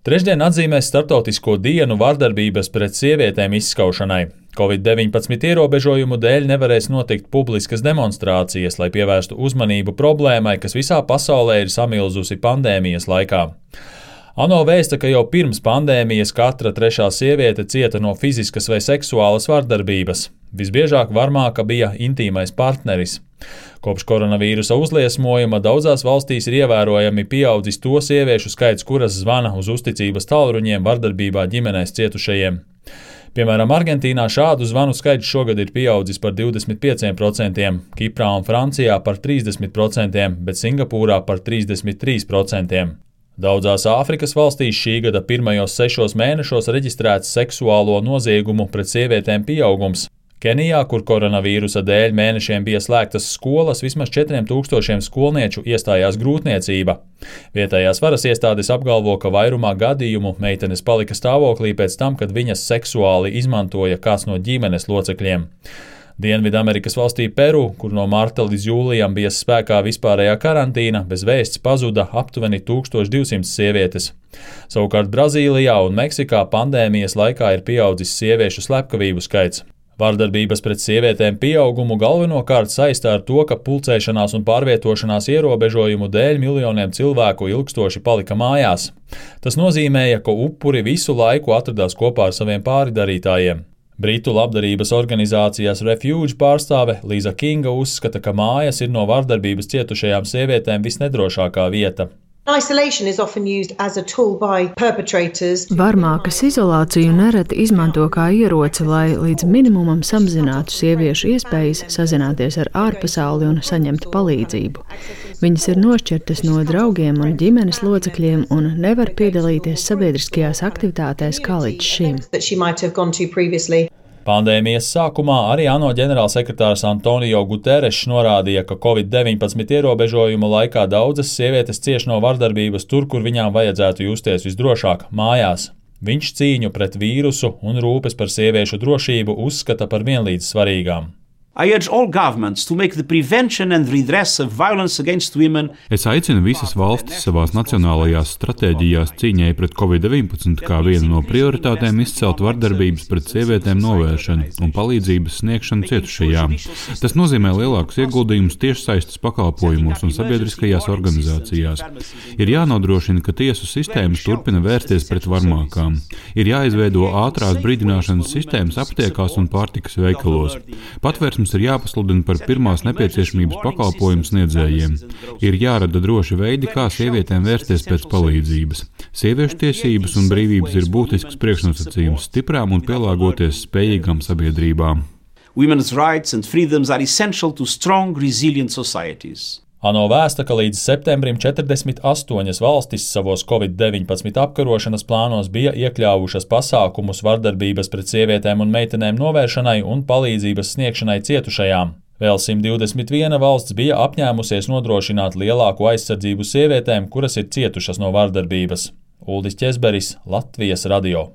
Trešdien atzīmēs Startautisko dienu vardarbības pret sievietēm izskaušanai. Covid-19 ierobežojumu dēļ nevarēs notikt publiskas demonstrācijas, lai pievērstu uzmanību problēmai, kas visā pasaulē ir samilzusi pandēmijas laikā. ANO vēsta, ka jau pirms pandēmijas katra trešā sieviete cieta no fiziskas vai seksuālas vardarbības. Visbiežāk varmāka bija intīmais partneris. Kopš koronavīrusa uzliesmojuma daudzās valstīs ir ievērojami pieaudzis to sieviešu skaits, kuras zvana uz uzticības tālruņiem vardarbībā ģimenēs cietušajiem. Piemēram, Argentīnā šādu zvanu skaits šogad ir pieaudzis par 25%, Kiprā un Francijā par 30%, bet Singapūrā par 33%. Daudzās Āfrikas valstīs šī gada pirmajos sešos mēnešos reģistrēts seksuālo noziegumu pret sievietēm pieaugums, Kenijā, kur koronavīrusa dēļ mēnešiem bija slēgtas skolas, vismaz 4000 skolnieču iestājās grūtniecība. Vietējās varas iestādes apgalvo, ka vairumā gadījumu meitenes palika stāvoklī pēc tam, kad viņas seksuāli izmantoja kāds no ģimenes locekļiem. Dienvidamerikas valstī Peru, kur no marta līdz jūlijam bija spēkā vispārējā karantīna, bez vēsts pazuda aptuveni 1200 sievietes. Savukārt Brazīlijā un Meksikā pandēmijas laikā ir pieaudzis sieviešu slepkavību skaits. Vārdarbības pret sievietēm pieaugumu galvenokārt saistā ar to, ka pulcēšanās un pārvietošanās ierobežojumu dēļ miljoniem cilvēku ilgstoši palika mājās. Tas nozīmēja, ka upuri visu laiku atradās kopā ar saviem pāridarītājiem. Britu labdarības organizācijas Refuge pārstāve Līza Kinga uzskata, ka mājas ir no vardarbības cietušajām sievietēm visnedrošākā vieta. Varmākas izolāciju nereti izmanto kā ieroci, lai līdz minimumam samazinātu sieviešu iespējas sazināties ar ārpasauli un saņemt palīdzību. Viņas ir nošķirtas no draugiem un ģimenes locekļiem un nevar piedalīties sabiedriskajās aktivitātēs kā līdz šim. Pandēmijas sākumā arī ANO ģenerālsekretārs Antonio Guterres norādīja, ka Covid-19 ierobežojumu laikā daudzas sievietes cieš no vardarbības tur, kur viņām vajadzētu justies visdrošāk - mājās. Viņš cīņu pret vīrusu un rūpes par sieviešu drošību uzskata par vienlīdz svarīgām. Es aicinu visas valstis savās nacionālajās stratēģijās cīņai pret covid-19 kā vienu no prioritātēm izcelt vardarbības pret sievietēm novēršanu un palīdzības sniegšanu cietušajām. Tas nozīmē lielākus ieguldījumus tiešsaistes pakalpojumos un sabiedriskajās organizācijās. Ir jānodrošina, ka tiesu sistēmas turpina vērsties pret varmākām. Ir jāizveido ātrās brīdināšanas sistēmas aptiekās un pārtikas veikalos. Patvērs mums ir jāpasludina par pirmās nepieciešamības pakalpojumu sniedzējiem. Ir jārada droši veidi, kā sievietēm vērsties pēc palīdzības. Sieviešu tiesības un brīvības ir būtisks priekšnosacījums stiprām un pielāgoties spējīgām sabiedrībām. Women's rights and freedoms are essential to strong, resilient societies. ANO vēsta, ka līdz septembrim 48 valstis savos covid-19 apkarošanas plānos bija iekļāvušas pasākumus vardarbības pret sievietēm un meitenēm novēršanai un palīdzības sniegšanai cietušajām. Vēl 121 valsts bija apņēmusies nodrošināt lielāku aizsardzību sievietēm, kuras ir cietušas no vardarbības. Uldis Česberis, Latvijas radio.